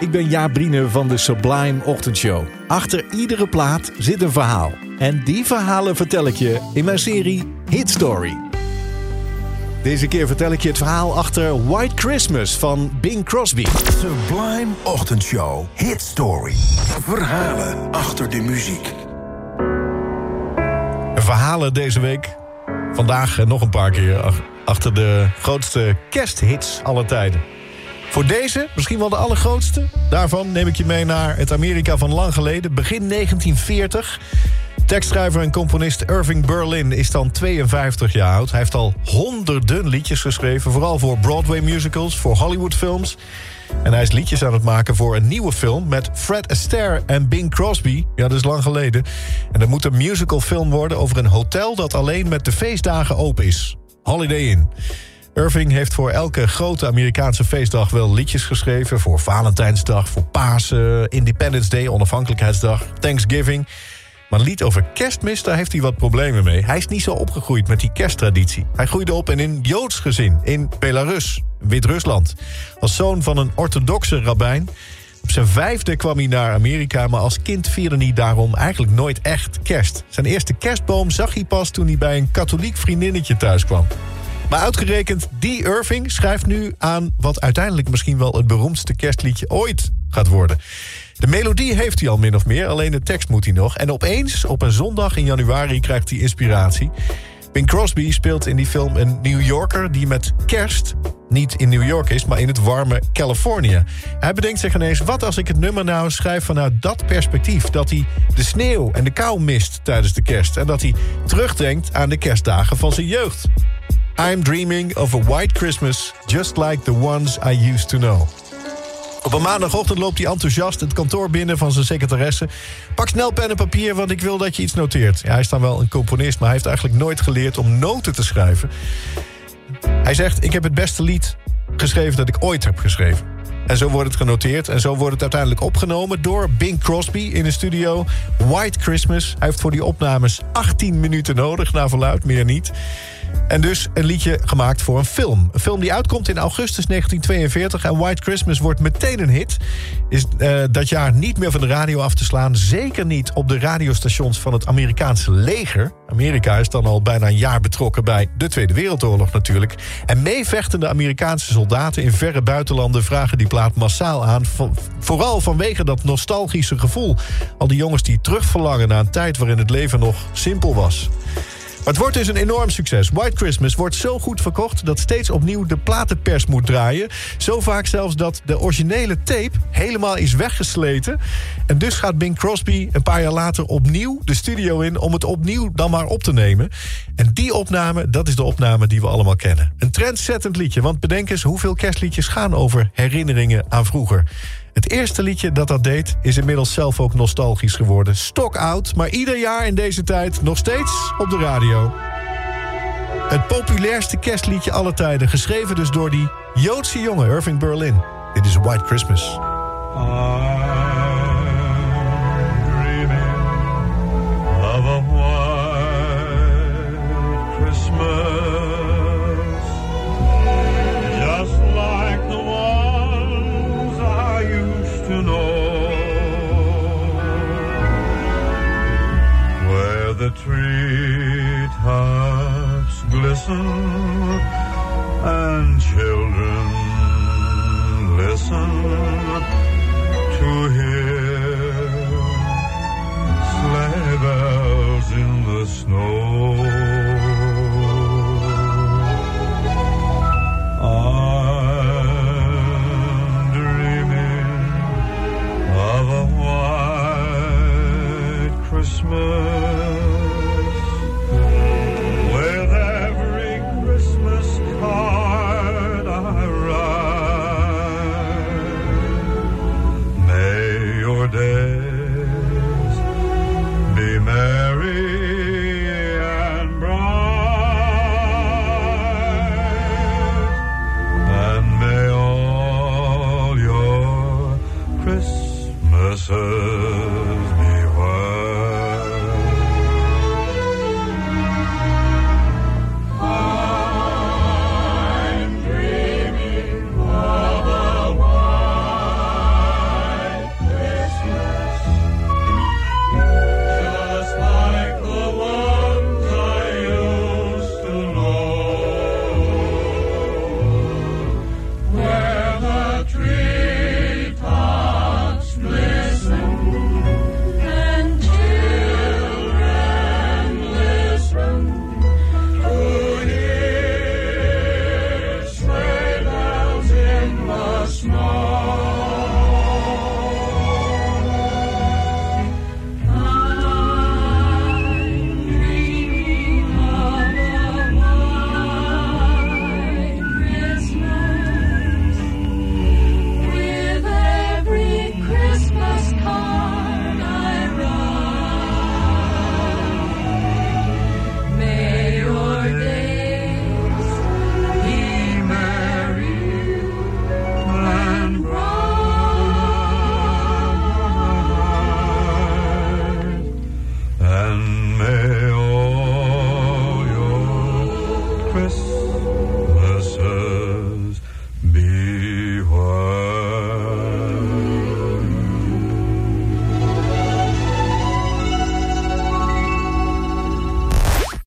ik ben Jaap Brine van de Sublime Ochtendshow. Achter iedere plaat zit een verhaal. En die verhalen vertel ik je in mijn serie Hit Story. Deze keer vertel ik je het verhaal achter White Christmas van Bing Crosby. Sublime Ochtendshow. Hit Story. Verhalen achter de muziek. Verhalen deze week. Vandaag nog een paar keer achter de grootste kersthits aller tijden. Voor deze, misschien wel de allergrootste. Daarvan neem ik je mee naar het Amerika van lang geleden, begin 1940. Tekstschrijver en componist Irving Berlin is dan 52 jaar oud. Hij heeft al honderden liedjes geschreven, vooral voor Broadway musicals, voor Hollywood films. En hij is liedjes aan het maken voor een nieuwe film met Fred Astaire en Bing Crosby. Ja, dat is lang geleden. En dat moet een musicalfilm worden over een hotel dat alleen met de feestdagen open is. Holiday Inn. Irving heeft voor elke grote Amerikaanse feestdag wel liedjes geschreven. Voor Valentijnsdag, voor Pasen, Independence Day, Onafhankelijkheidsdag, Thanksgiving. Maar lied over kerstmis, daar heeft hij wat problemen mee. Hij is niet zo opgegroeid met die kersttraditie. Hij groeide op in een Joods gezin in Belarus, Wit-Rusland. Als zoon van een orthodoxe rabbijn. Op zijn vijfde kwam hij naar Amerika, maar als kind vierde hij daarom eigenlijk nooit echt kerst. Zijn eerste kerstboom zag hij pas toen hij bij een katholiek vriendinnetje thuis kwam. Maar uitgerekend die Irving schrijft nu aan wat uiteindelijk misschien wel het beroemdste kerstliedje ooit gaat worden. De melodie heeft hij al min of meer, alleen de tekst moet hij nog. En opeens, op een zondag in januari, krijgt hij inspiratie. Bing Crosby speelt in die film een New Yorker die met kerst niet in New York is, maar in het warme Californië. Hij bedenkt zich ineens, wat als ik het nummer nou schrijf vanuit dat perspectief? Dat hij de sneeuw en de kou mist tijdens de kerst. En dat hij terugdenkt aan de kerstdagen van zijn jeugd. I'm dreaming of a white Christmas, just like the ones I used to know. Op een maandagochtend loopt hij enthousiast het kantoor binnen van zijn secretaresse. Pak snel pen en papier, want ik wil dat je iets noteert. Hij is dan wel een componist, maar hij heeft eigenlijk nooit geleerd om noten te schrijven. Hij zegt, ik heb het beste lied geschreven dat ik ooit heb geschreven. En zo wordt het genoteerd. En zo wordt het uiteindelijk opgenomen door Bing Crosby in de studio. White Christmas. Hij heeft voor die opnames 18 minuten nodig, naar verluid, meer niet. En dus een liedje gemaakt voor een film. Een film die uitkomt in augustus 1942. En White Christmas wordt meteen een hit. Is uh, dat jaar niet meer van de radio af te slaan. Zeker niet op de radiostations van het Amerikaanse leger. Amerika is dan al bijna een jaar betrokken bij de Tweede Wereldoorlog natuurlijk. En meevechtende Amerikaanse soldaten in verre buitenlanden... vragen die plaat massaal aan. Vooral vanwege dat nostalgische gevoel. Al die jongens die terugverlangen naar een tijd waarin het leven nog simpel was. Het wordt dus een enorm succes. White Christmas wordt zo goed verkocht dat steeds opnieuw de platenpers moet draaien. Zo vaak zelfs dat de originele tape helemaal is weggesleten. En dus gaat Bing Crosby een paar jaar later opnieuw de studio in... om het opnieuw dan maar op te nemen. En die opname, dat is de opname die we allemaal kennen. Een trendsettend liedje, want bedenk eens hoeveel kerstliedjes gaan over herinneringen aan vroeger. Het eerste liedje dat dat deed is inmiddels zelf ook nostalgisch geworden. Stock out, maar ieder jaar in deze tijd nog steeds op de radio. Het populairste kerstliedje aller tijden, geschreven dus door die Joodse jongen Irving Berlin. Dit is White Christmas. the listen Oh.